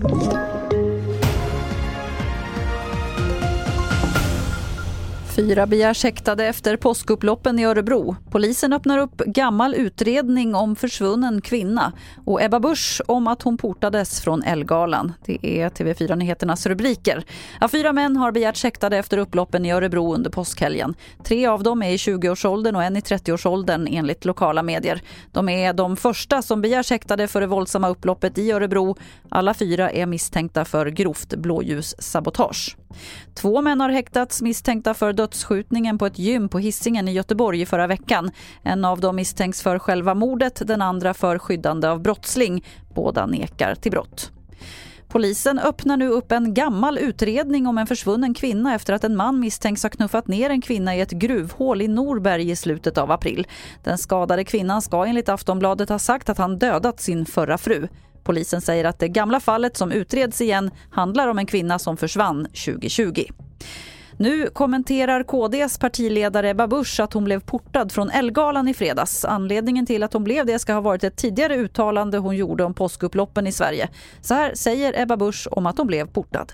Thank you. Fyra begärs häktade efter påskupploppen i Örebro. Polisen öppnar upp gammal utredning om försvunnen kvinna och Ebba Busch om att hon portades från Elgalan. Det är TV4 Nyheternas rubriker. Ja, fyra män har begärts häktade efter upploppen i Örebro under påskhelgen. Tre av dem är i 20-årsåldern och en i 30-årsåldern enligt lokala medier. De är de första som begärs häktade för det våldsamma upploppet i Örebro. Alla fyra är misstänkta för grovt blåljussabotage. Två män har häktats misstänkta för dödsskjutningen på ett gym på Hissingen i Göteborg i förra veckan. En av dem misstänks för själva mordet, den andra för skyddande av brottsling. Båda nekar till brott. Polisen öppnar nu upp en gammal utredning om en försvunnen kvinna efter att en man misstänks ha knuffat ner en kvinna i ett gruvhål i Norberg i slutet av april. Den skadade kvinnan ska enligt Aftonbladet ha sagt att han dödat sin förra fru. Polisen säger att det gamla fallet som utreds igen handlar om en kvinna som försvann 2020. Nu kommenterar KDs partiledare Ebba Busch att hon blev portad från Elgalan i fredags. Anledningen till att hon blev det ska ha varit ett tidigare uttalande hon gjorde om påskupploppen i Sverige. Så här säger Ebba Busch om att hon blev portad.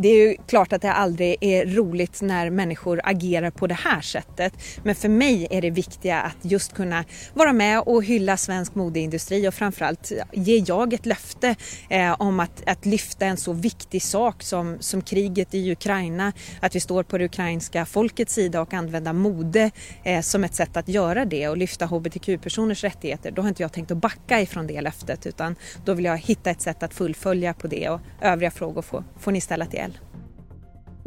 Det är ju klart att det aldrig är roligt när människor agerar på det här sättet. Men för mig är det viktiga att just kunna vara med och hylla svensk modeindustri och framförallt ger jag ett löfte eh, om att, att lyfta en så viktig sak som, som kriget i Ukraina. Att vi står på det ukrainska folkets sida och använda mode eh, som ett sätt att göra det och lyfta hbtq-personers rättigheter. Då har inte jag tänkt att backa ifrån det löftet utan då vill jag hitta ett sätt att fullfölja på det och övriga frågor får, får ni ställa till